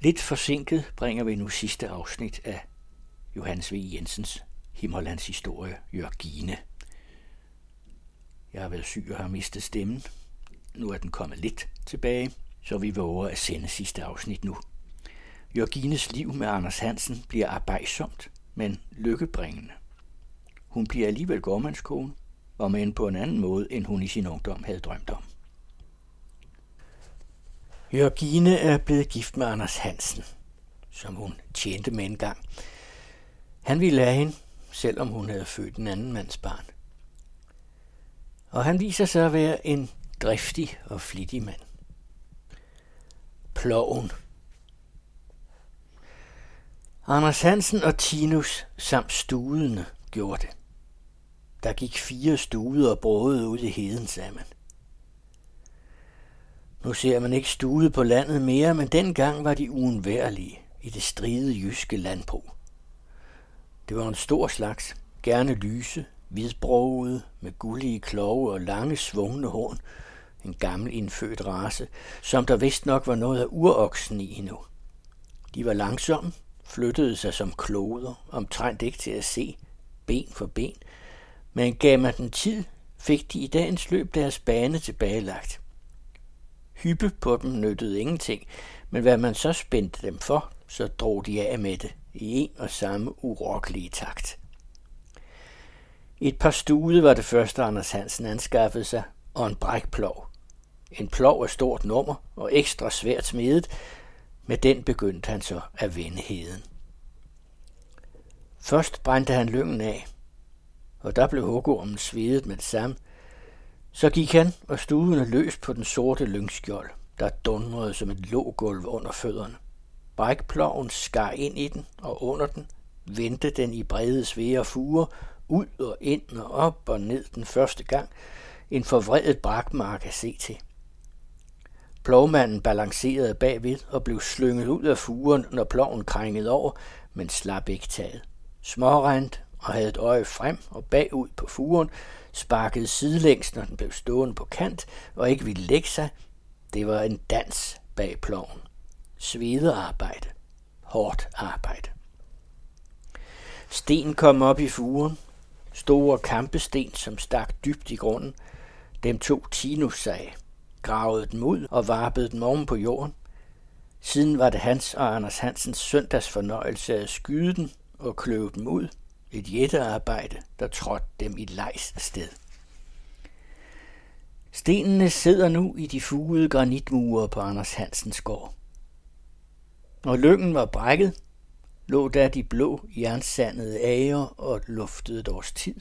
Lidt forsinket bringer vi nu sidste afsnit af Johannes V. Jensens Himmerlands historie, Jørgine. Jeg har været syg og har mistet stemmen. Nu er den kommet lidt tilbage, så vi våger at sende sidste afsnit nu. Jørgines liv med Anders Hansen bliver arbejdsomt, men lykkebringende. Hun bliver alligevel gårdmandskone, og men på en anden måde, end hun i sin ungdom havde drømt om. Jørgine er blevet gift med Anders Hansen, som hun tjente med en gang. Han ville have hende, selvom hun havde født en anden mands barn. Og han viser sig at være en driftig og flittig mand. Ploven. Anders Hansen og Tinus samt studene gjorde det. Der gik fire studer og brød ud i heden, sagde man. Nu ser man ikke stude på landet mere, men dengang var de uundværlige i det stride jyske landbrug. Det var en stor slags, gerne lyse, hvidbrogede, med gullige kloge og lange svungne horn, en gammel indfødt race, som der vist nok var noget af uroksen i endnu. De var langsomme, flyttede sig som kloder, omtrent ikke til at se, ben for ben, men gav man den tid, fik de i dagens løb deres bane tilbagelagt. Hyppe på dem nyttede ingenting, men hvad man så spændte dem for, så drog de af med det i en og samme urokkelige takt. Et par stude var det første, Anders Hansen anskaffede sig, og en brækplov. En plov af stort nummer og ekstra svært smedet, med den begyndte han så at vende heden. Først brændte han lyngen af, og der blev hugormen svedet med det samme. Så gik han og stuede løs på den sorte lyngskjold, der dundrede som et lågulv under fødderne. Brækploven skar ind i den og under den, vendte den i brede svære fuger, ud og ind og op og ned den første gang, en forvredet brakmark at se til. Plovmanden balancerede bagved og blev slynget ud af furen, når ploven krængede over, men slap ikke taget. Smårent og havde et øje frem og bagud på furen, sparkede sidelæns, når den blev stående på kant og ikke ville lægge sig. Det var en dans bag ploven. Svederarbejde. Hårdt arbejde. Sten kom op i furen. Store kampesten, som stak dybt i grunden. Dem tog Tinus sig gravede dem ud og varpede dem oven på jorden. Siden var det hans og Anders Hansens søndags fornøjelse at skyde dem og kløve dem ud. Et jættearbejde, der trådte dem i lejs sted. Stenene sidder nu i de fugede granitmure på Anders Hansens gård. Når lyngen var brækket, lå der de blå jernsandede ager og luftede et års tid.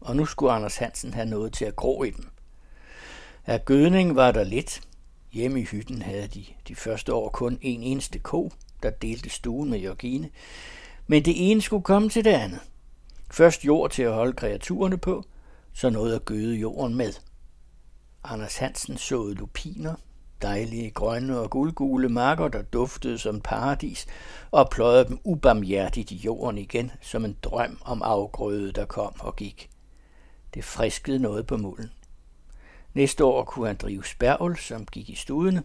Og nu skulle Anders Hansen have noget til at gro i dem. Af gødning var der lidt. Hjemme i hytten havde de de første år kun en eneste ko, der delte stuen med Jørgine. Men det ene skulle komme til det andet. Først jord til at holde kreaturerne på, så noget at gøde jorden med. Anders Hansen såede lupiner, dejlige grønne og guldgule marker, der duftede som paradis, og pløjede dem ubarmhjertigt i jorden igen, som en drøm om afgrøde, der kom og gik. Det friskede noget på mulden. Næste år kunne han drive spærvel, som gik i studene,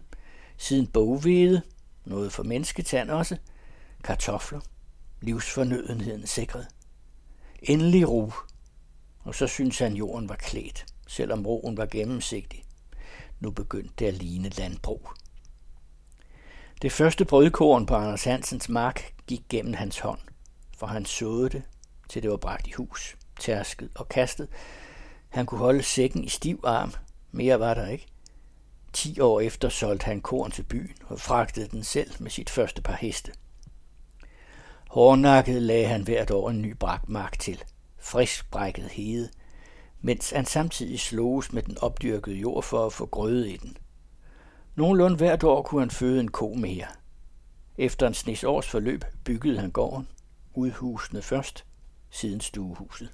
siden boghvede, noget for mennesketand også, kartofler, livsfornødenheden sikret. Endelig ro, og så synes han, jorden var klædt, selvom roen var gennemsigtig. Nu begyndte det at ligne landbrug. Det første brødkorn på Anders Hansens mark gik gennem hans hånd, for han såede det, til det var bragt i hus, tærsket og kastet. Han kunne holde sækken i stiv arm, mere var der ikke. Ti år efter solgte han korn til byen og fragtede den selv med sit første par heste. Hårdnakket lagde han hvert år en ny brakmark til, frisk brækket hede, mens han samtidig sloges med den opdyrkede jord for at få grøde i den. Nogenlunde hvert år kunne han føde en ko mere. Efter en snes års forløb byggede han gården, udhusene først, siden stuehuset.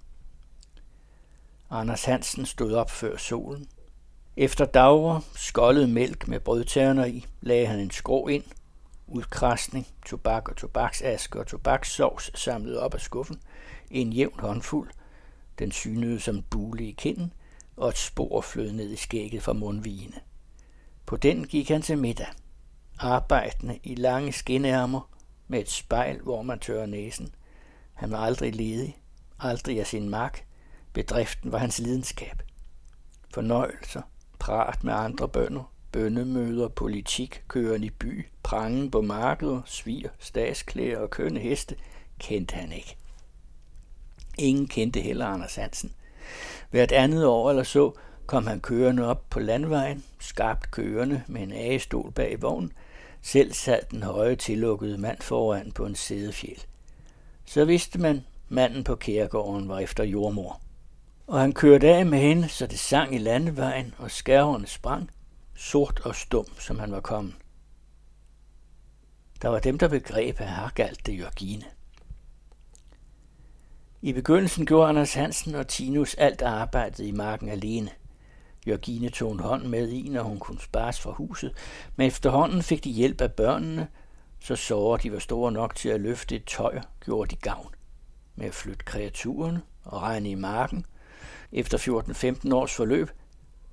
Anders Hansen stod op før solen, efter dagre, skoldet mælk med brødtærner i, lagde han en skrå ind, udkrasning, tobak og tobaksaske og tobakssovs samlet op af skuffen, en jævn håndfuld, den synede som bule i kinden, og et spor flød ned i skægget fra mundvigene. På den gik han til middag. arbejdende i lange skinærmer med et spejl, hvor man tørrer næsen. Han var aldrig ledig, aldrig af sin mark. Bedriften var hans lidenskab. Fornøjelser, prat med andre bønder, bønnemøder, politik, køren i by, prangen på markeder, svir, statsklæder og kønne heste, kendte han ikke. Ingen kendte heller Anders Hansen. Hvert andet år eller så kom han kørende op på landvejen, skarpt kørende med en agestol bag vognen. Selv sad den høje tillukkede mand foran på en sædefjæl. Så vidste man, manden på kærgården var efter jordmor. Og han kørte af med hende, så det sang i landevejen, og skærverne sprang, sort og stum, som han var kommet. Der var dem, der begreb, at her galt det Jørgine. I begyndelsen gjorde Anders Hansen og Tinus alt arbejdet i marken alene. Jørgine tog en hånd med i, når hun kunne spares fra huset, men efterhånden fik de hjælp af børnene, så sårer de var store nok til at løfte et tøj, gjorde de gavn. Med at flytte kreaturen og regne i marken. Efter 14-15 års forløb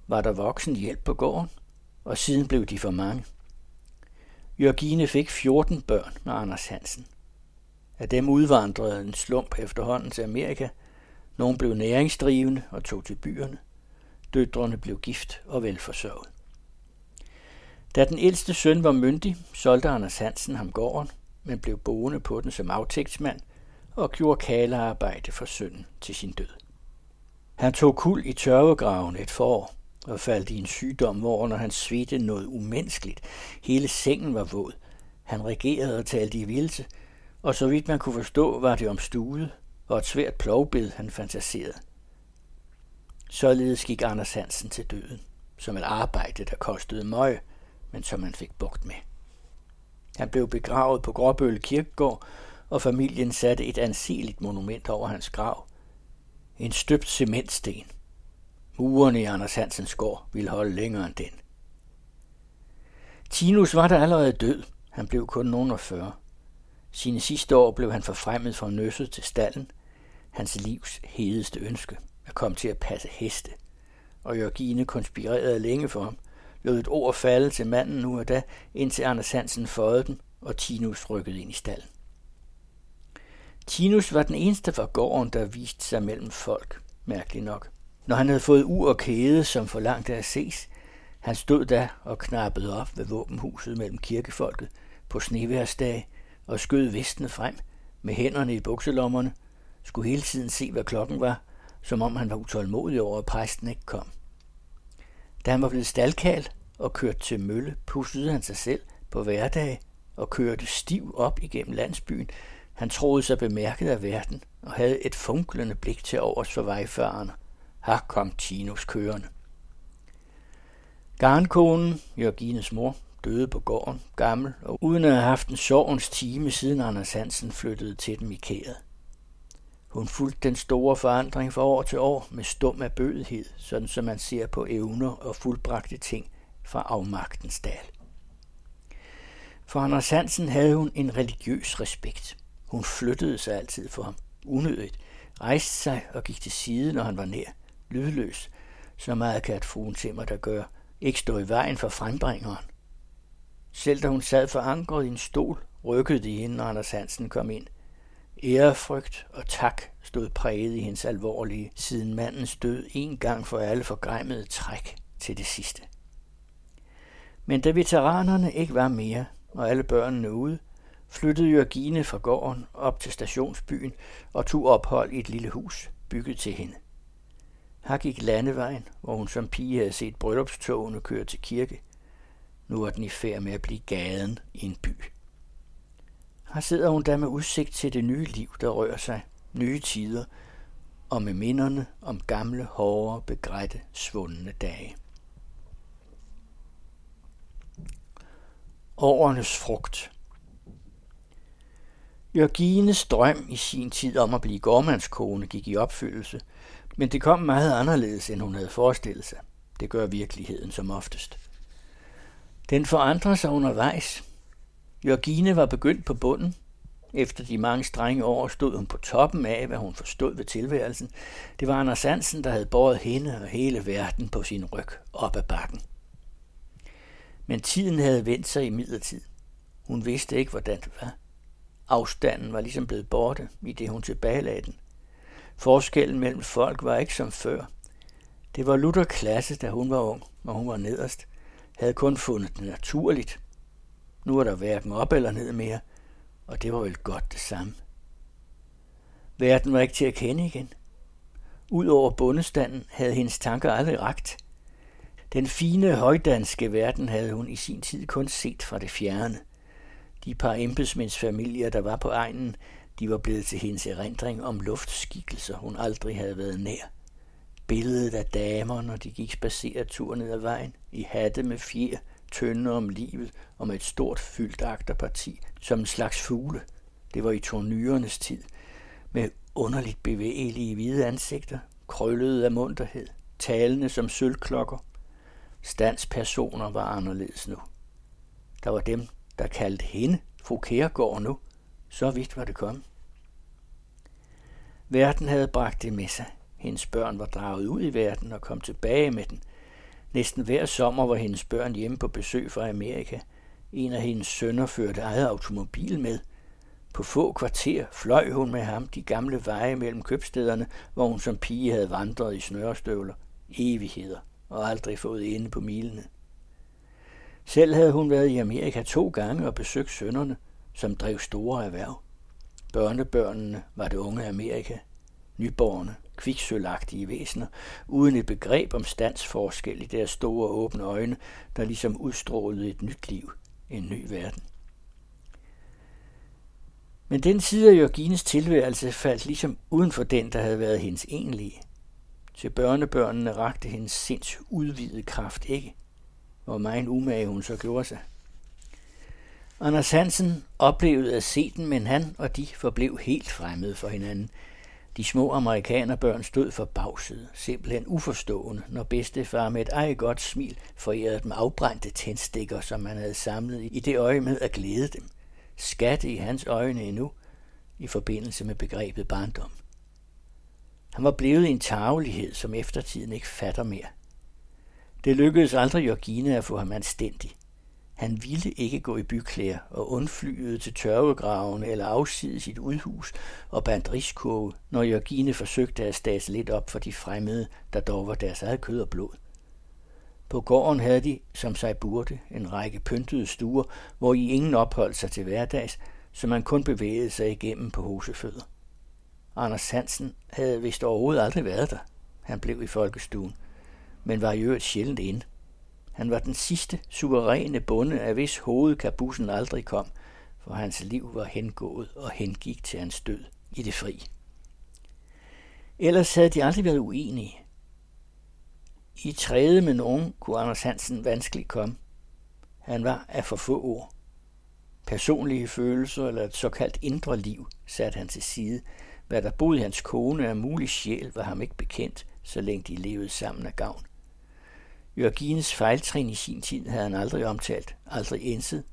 var der voksen hjælp på gården, og siden blev de for mange. Jørgine fik 14 børn med Anders Hansen. Af dem udvandrede en slump efterhånden til Amerika. Nogle blev næringsdrivende og tog til byerne. Døtrene blev gift og velforsørget. Da den ældste søn var myndig, solgte Anders Hansen ham gården, men blev boende på den som aftægtsmand og gjorde kalearbejde for sønnen til sin død. Han tog kul i tørvegraven et forår og faldt i en sygdom, hvor når han svedte noget umenneskeligt. Hele sengen var våd. Han regerede og talte i vildse, og så vidt man kunne forstå, var det om stude og et svært plovbed, han fantaserede. Således gik Anders Hansen til døden, som et arbejde, der kostede møg, men som han fik bugt med. Han blev begravet på Gråbøl Kirkegård, og familien satte et anseligt monument over hans grav. En støbt cementsten. Murerne i Anders Hansens gård ville holde længere end den. Tinus var der allerede død. Han blev kun nogen og 40. Sine sidste år blev han forfremmet fra nøsset til stallen. Hans livs hedeste ønske at komme til at passe heste. Og Jørgine konspirerede længe for ham, lod et ord falde til manden nu og da, indtil Anders Hansen føjede den, og Tinus rykkede ind i stallen. Tinus var den eneste fra gården, der viste sig mellem folk, mærkeligt nok. Når han havde fået ur og kæde, som forlangte at ses, han stod da og knappede op ved våbenhuset mellem kirkefolket på sneværsdag og skød vestene frem med hænderne i bukselommerne, skulle hele tiden se, hvad klokken var, som om han var utålmodig over, at præsten ikke kom. Da han var blevet staldkald og kørt til mølle, pussede han sig selv på hverdag og kørte stiv op igennem landsbyen. Han troede sig bemærket af verden og havde et funklende blik til overs for vejførerne. Her kom Tinus kørende. Garnkonen, Jørgines mor, døde på gården, gammel, og uden at have haft en sorgens time, siden Anders Hansen flyttede til dem i kæret. Hun fulgte den store forandring fra år til år med stum af bødighed, sådan som man ser på evner og fuldbragte ting fra afmagtens dal. For Anders Hansen havde hun en religiøs respekt. Hun flyttede sig altid for ham, unødigt, rejste sig og gik til side, når han var nær, lydløs, så meget kan et fruen til der gør, ikke stå i vejen for frembringeren. Selv da hun sad forankret i en stol, rykkede de hende, når Anders Hansen kom ind. Ærefrygt og tak stod præget i hendes alvorlige, siden mandens død en gang for alle forgremmede træk til det sidste. Men da veteranerne ikke var mere, og alle børnene ude, flyttede Jørgine fra gården op til stationsbyen og tog ophold i et lille hus, bygget til hende. Her gik landevejen, hvor hun som pige havde set bryllupstogene køre til kirke. Nu var den i færd med at blive gaden i en by. Her sidder hun der med udsigt til det nye liv, der rører sig, nye tider, og med minderne om gamle, hårde, begrætte, svundne dage. Årenes frugt Jørgines drøm i sin tid om at blive gårdmandskone gik i opfyldelse, men det kom meget anderledes, end hun havde forestillet sig. Det gør virkeligheden som oftest. Den forandrer sig undervejs. Jørgine var begyndt på bunden. Efter de mange strenge år stod hun på toppen af, hvad hun forstod ved tilværelsen. Det var Anders Hansen, der havde båret hende og hele verden på sin ryg op ad bakken. Men tiden havde vendt sig i midlertid. Hun vidste ikke, hvordan det var. Afstanden var ligesom blevet borte, i det hun tilbagelagde den. Forskellen mellem folk var ikke som før. Det var Luther klasse, da hun var ung, og hun var nederst. Havde kun fundet det naturligt. Nu er der hverken op eller ned mere, og det var vel godt det samme. Verden var ikke til at kende igen. Udover bundestanden havde hendes tanker aldrig ragt. Den fine højdanske verden havde hun i sin tid kun set fra det fjerne. De par embedsmænds familier, der var på egnen, de var blevet til hendes erindring om luftskikkelser, hun aldrig havde været nær. Billedet af damer, når de gik spaceretur ned ad vejen, i hatte med fjer, tynde om livet og med et stort fyldt agterparti, som en slags fugle. Det var i tornyrernes tid, med underligt bevægelige hvide ansigter, krøllede af munterhed, talende som sølvklokker. Standspersoner var anderledes nu. Der var dem, der kaldte hende fru Kærgaard nu. Så vidt var det kommet. Verden havde bragt det med sig. Hendes børn var draget ud i verden og kom tilbage med den. Næsten hver sommer var hendes børn hjemme på besøg fra Amerika. En af hendes sønner førte eget automobil med. På få kvarter fløj hun med ham de gamle veje mellem købstederne, hvor hun som pige havde vandret i snørestøvler. Evigheder og aldrig fået ende på milene. Selv havde hun været i Amerika to gange og besøgt sønnerne, som drev store erhverv. Børnebørnene var det unge Amerika, nyborgerne, kviksølagtige væsener, uden et begreb om standsforskel i deres store åbne øjne, der ligesom udstrålede et nyt liv, en ny verden. Men den side af Jørgines tilværelse faldt ligesom uden for den, der havde været hendes egentlige. Til børnebørnene rakte hendes sinds udvidede kraft ikke. Hvor meget umage hun så gjorde sig. Anders Hansen oplevede at se den, men han og de forblev helt fremmede for hinanden. De små amerikanerbørn stod for bagset, simpelthen uforstående, når bedstefar med et ej godt smil forærede dem afbrændte tændstikker, som man havde samlet i det øje med at glæde dem. Skatte i hans øjne endnu, i forbindelse med begrebet barndom. Han var blevet en tagelighed, som eftertiden ikke fatter mere. Det lykkedes aldrig Georgine at få ham anstændig. Han ville ikke gå i byklæder og undflyede til tørvegraven eller afside sit udhus og bandt riskurve, når Jørgine forsøgte at stase lidt op for de fremmede, der dog var deres eget kød og blod. På gården havde de, som sig burde, en række pyntede stuer, hvor I ingen opholdt sig til hverdags, så man kun bevægede sig igennem på hosefødder. Anders Hansen havde vist overhovedet aldrig været der. Han blev i folkestuen, men var i øvrigt sjældent inde. Han var den sidste suveræne bonde, af hvis hoved kabussen aldrig kom, for hans liv var hengået og hengik til hans død i det fri. Ellers havde de aldrig været uenige. I træde med nogen kunne Anders Hansen vanskeligt komme. Han var af for få ord. Personlige følelser eller et såkaldt indre liv satte han til side. Hvad der boede hans kone af mulig sjæl var ham ikke bekendt, så længe de levede sammen af gavn. Jørgines fejltrin i sin tid havde han aldrig omtalt, aldrig indset.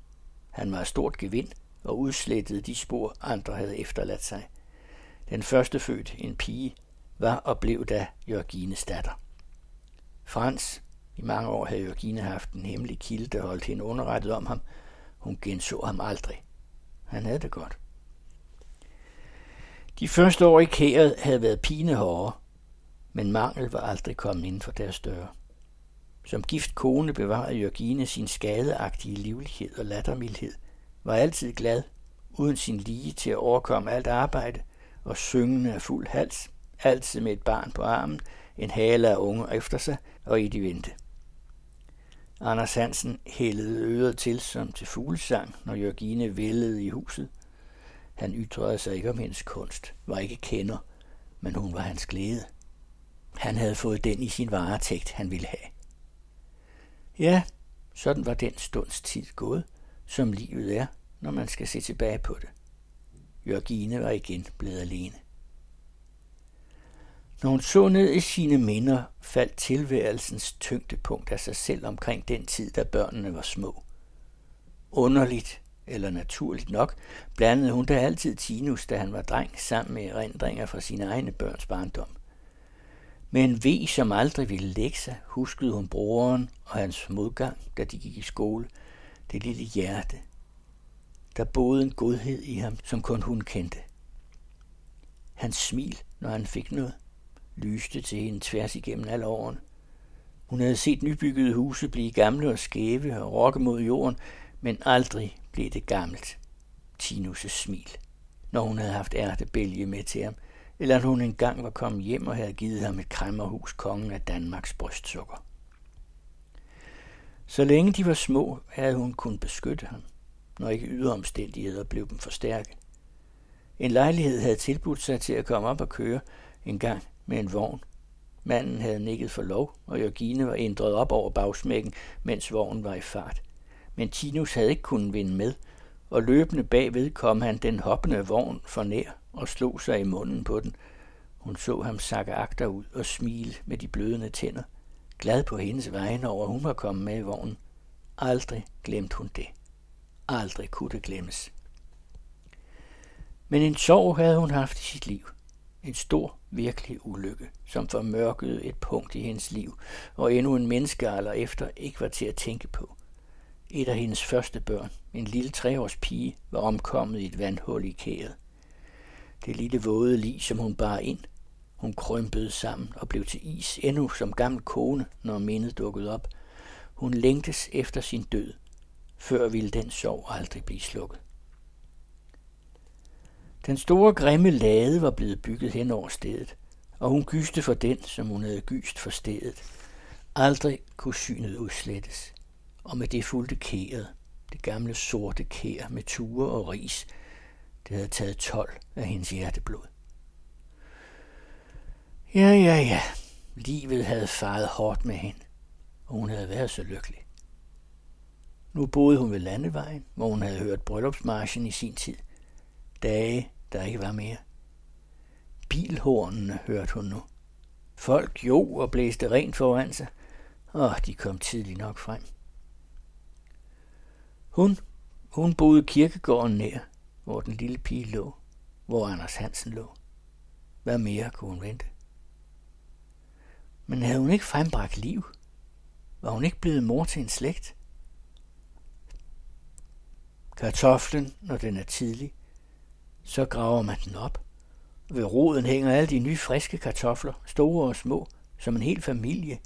Han var stort gevind og udslettede de spor, andre havde efterladt sig. Den første født, en pige, var og blev da Jørgines datter. Frans, i mange år havde Jørgine haft en hemmelig kilde, der holdt hende underrettet om ham. Hun genså ham aldrig. Han havde det godt. De første år i kæret havde været pinehårde, men mangel var aldrig kommet inden for deres døre. Som gift kone bevarede Jørgine sin skadeagtige livlighed og lattermildhed, var altid glad, uden sin lige til at overkomme alt arbejde, og syngende af fuld hals, altid med et barn på armen, en hale af unge efter sig og i de vente. Anders Hansen hældede øret til som til fuglesang, når Jørgine vældede i huset. Han ytrede sig ikke om hendes kunst, var ikke kender, men hun var hans glæde. Han havde fået den i sin varetægt, han ville have. Ja, sådan var den stunds tid gået, som livet er, når man skal se tilbage på det. Jørgine var igen blevet alene. Når hun så ned i sine minder, faldt tilværelsens tyngdepunkt af sig selv omkring den tid, da børnene var små. Underligt, eller naturligt nok, blandede hun da altid Tinus, da han var dreng, sammen med erindringer fra sine egne børns barndom. Med en V, som aldrig ville lægge sig, huskede hun broren og hans modgang, da de gik i skole. Det lille hjerte. Der boede en godhed i ham, som kun hun kendte. Hans smil, når han fik noget, lyste til hende tværs igennem alle årene. Hun havde set nybyggede huse blive gamle og skæve og rokke mod jorden, men aldrig blev det gammelt. Tinus' smil, når hun havde haft ærtebælge med til ham, eller at hun engang var kommet hjem og havde givet ham et kræmmerhus, kongen af Danmarks brystsukker. Så længe de var små, havde hun kunnet beskytte ham, når ikke ydre omstændigheder blev dem for stærke. En lejlighed havde tilbudt sig til at komme op og køre en gang med en vogn. Manden havde nikket for lov, og Jørgine var ændret op over bagsmækken, mens vognen var i fart. Men Tinus havde ikke kunnet vinde med, og løbende bagved kom han den hoppende vogn for nær og slog sig i munden på den. Hun så ham sakke agter ud og smile med de blødende tænder, glad på hendes vegne over, at hun var kommet med i vognen. Aldrig glemte hun det. Aldrig kunne det glemmes. Men en sorg havde hun haft i sit liv. En stor, virkelig ulykke, som formørkede et punkt i hendes liv, og endnu en menneskealder efter ikke var til at tænke på. Et af hendes første børn, en lille treårs pige, var omkommet i et vandhul i kæret. Det lille våde lig, som hun bar ind. Hun krympede sammen og blev til is endnu som gammel kone, når mindet dukkede op. Hun længtes efter sin død. Før ville den sorg aldrig blive slukket. Den store grimme lade var blevet bygget hen over stedet, og hun gyste for den, som hun havde gyst for stedet. Aldrig kunne synet udslettes, og med det fulgte kæret, det gamle sorte kær med ture og ris, det havde taget tolv af hendes hjerteblod. Ja, ja, ja. Livet havde faret hårdt med hende, og hun havde været så lykkelig. Nu boede hun ved landevejen, hvor hun havde hørt bryllupsmarchen i sin tid. Dage, der ikke var mere. Bilhornene hørte hun nu. Folk jo og blæste rent foran sig, og de kom tidligt nok frem. Hun, hun boede kirkegården nær, hvor den lille pige lå, hvor Anders Hansen lå. Hvad mere kunne hun vente? Men havde hun ikke frembragt liv? Var hun ikke blevet mor til en slægt? Kartoflen, når den er tidlig, så graver man den op. Ved roden hænger alle de nye friske kartofler, store og små, som en hel familie,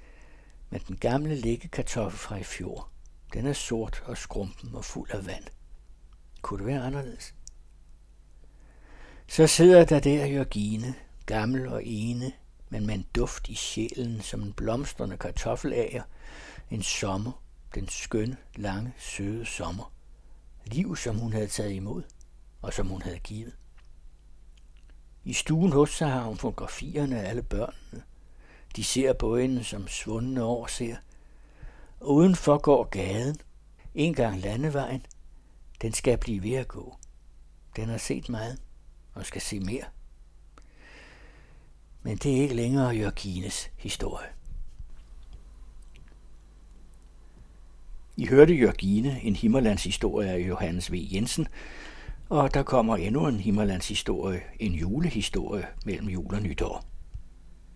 med den gamle læggekartoffel fra i fjor. Den er sort og skrumpen og fuld af vand. Kunne det være anderledes? Så sidder der der Jørgine, gammel og ene, men med en duft i sjælen som en blomstrende kartoffelager. En sommer, den skønne, lange, søde sommer. Liv, som hun havde taget imod, og som hun havde givet. I stuen hos sig har hun fotografierne af alle børnene. De ser på hende, som svundne år ser. Udenfor går gaden, en gang landevejen. Den skal blive ved at gå. Den har set meget og skal se mere. Men det er ikke længere Jørgines historie. I hørte Jørgine, en Himmerlands historie af Johannes V. Jensen, og der kommer endnu en Himmerlands historie, en julehistorie mellem jul og nytår.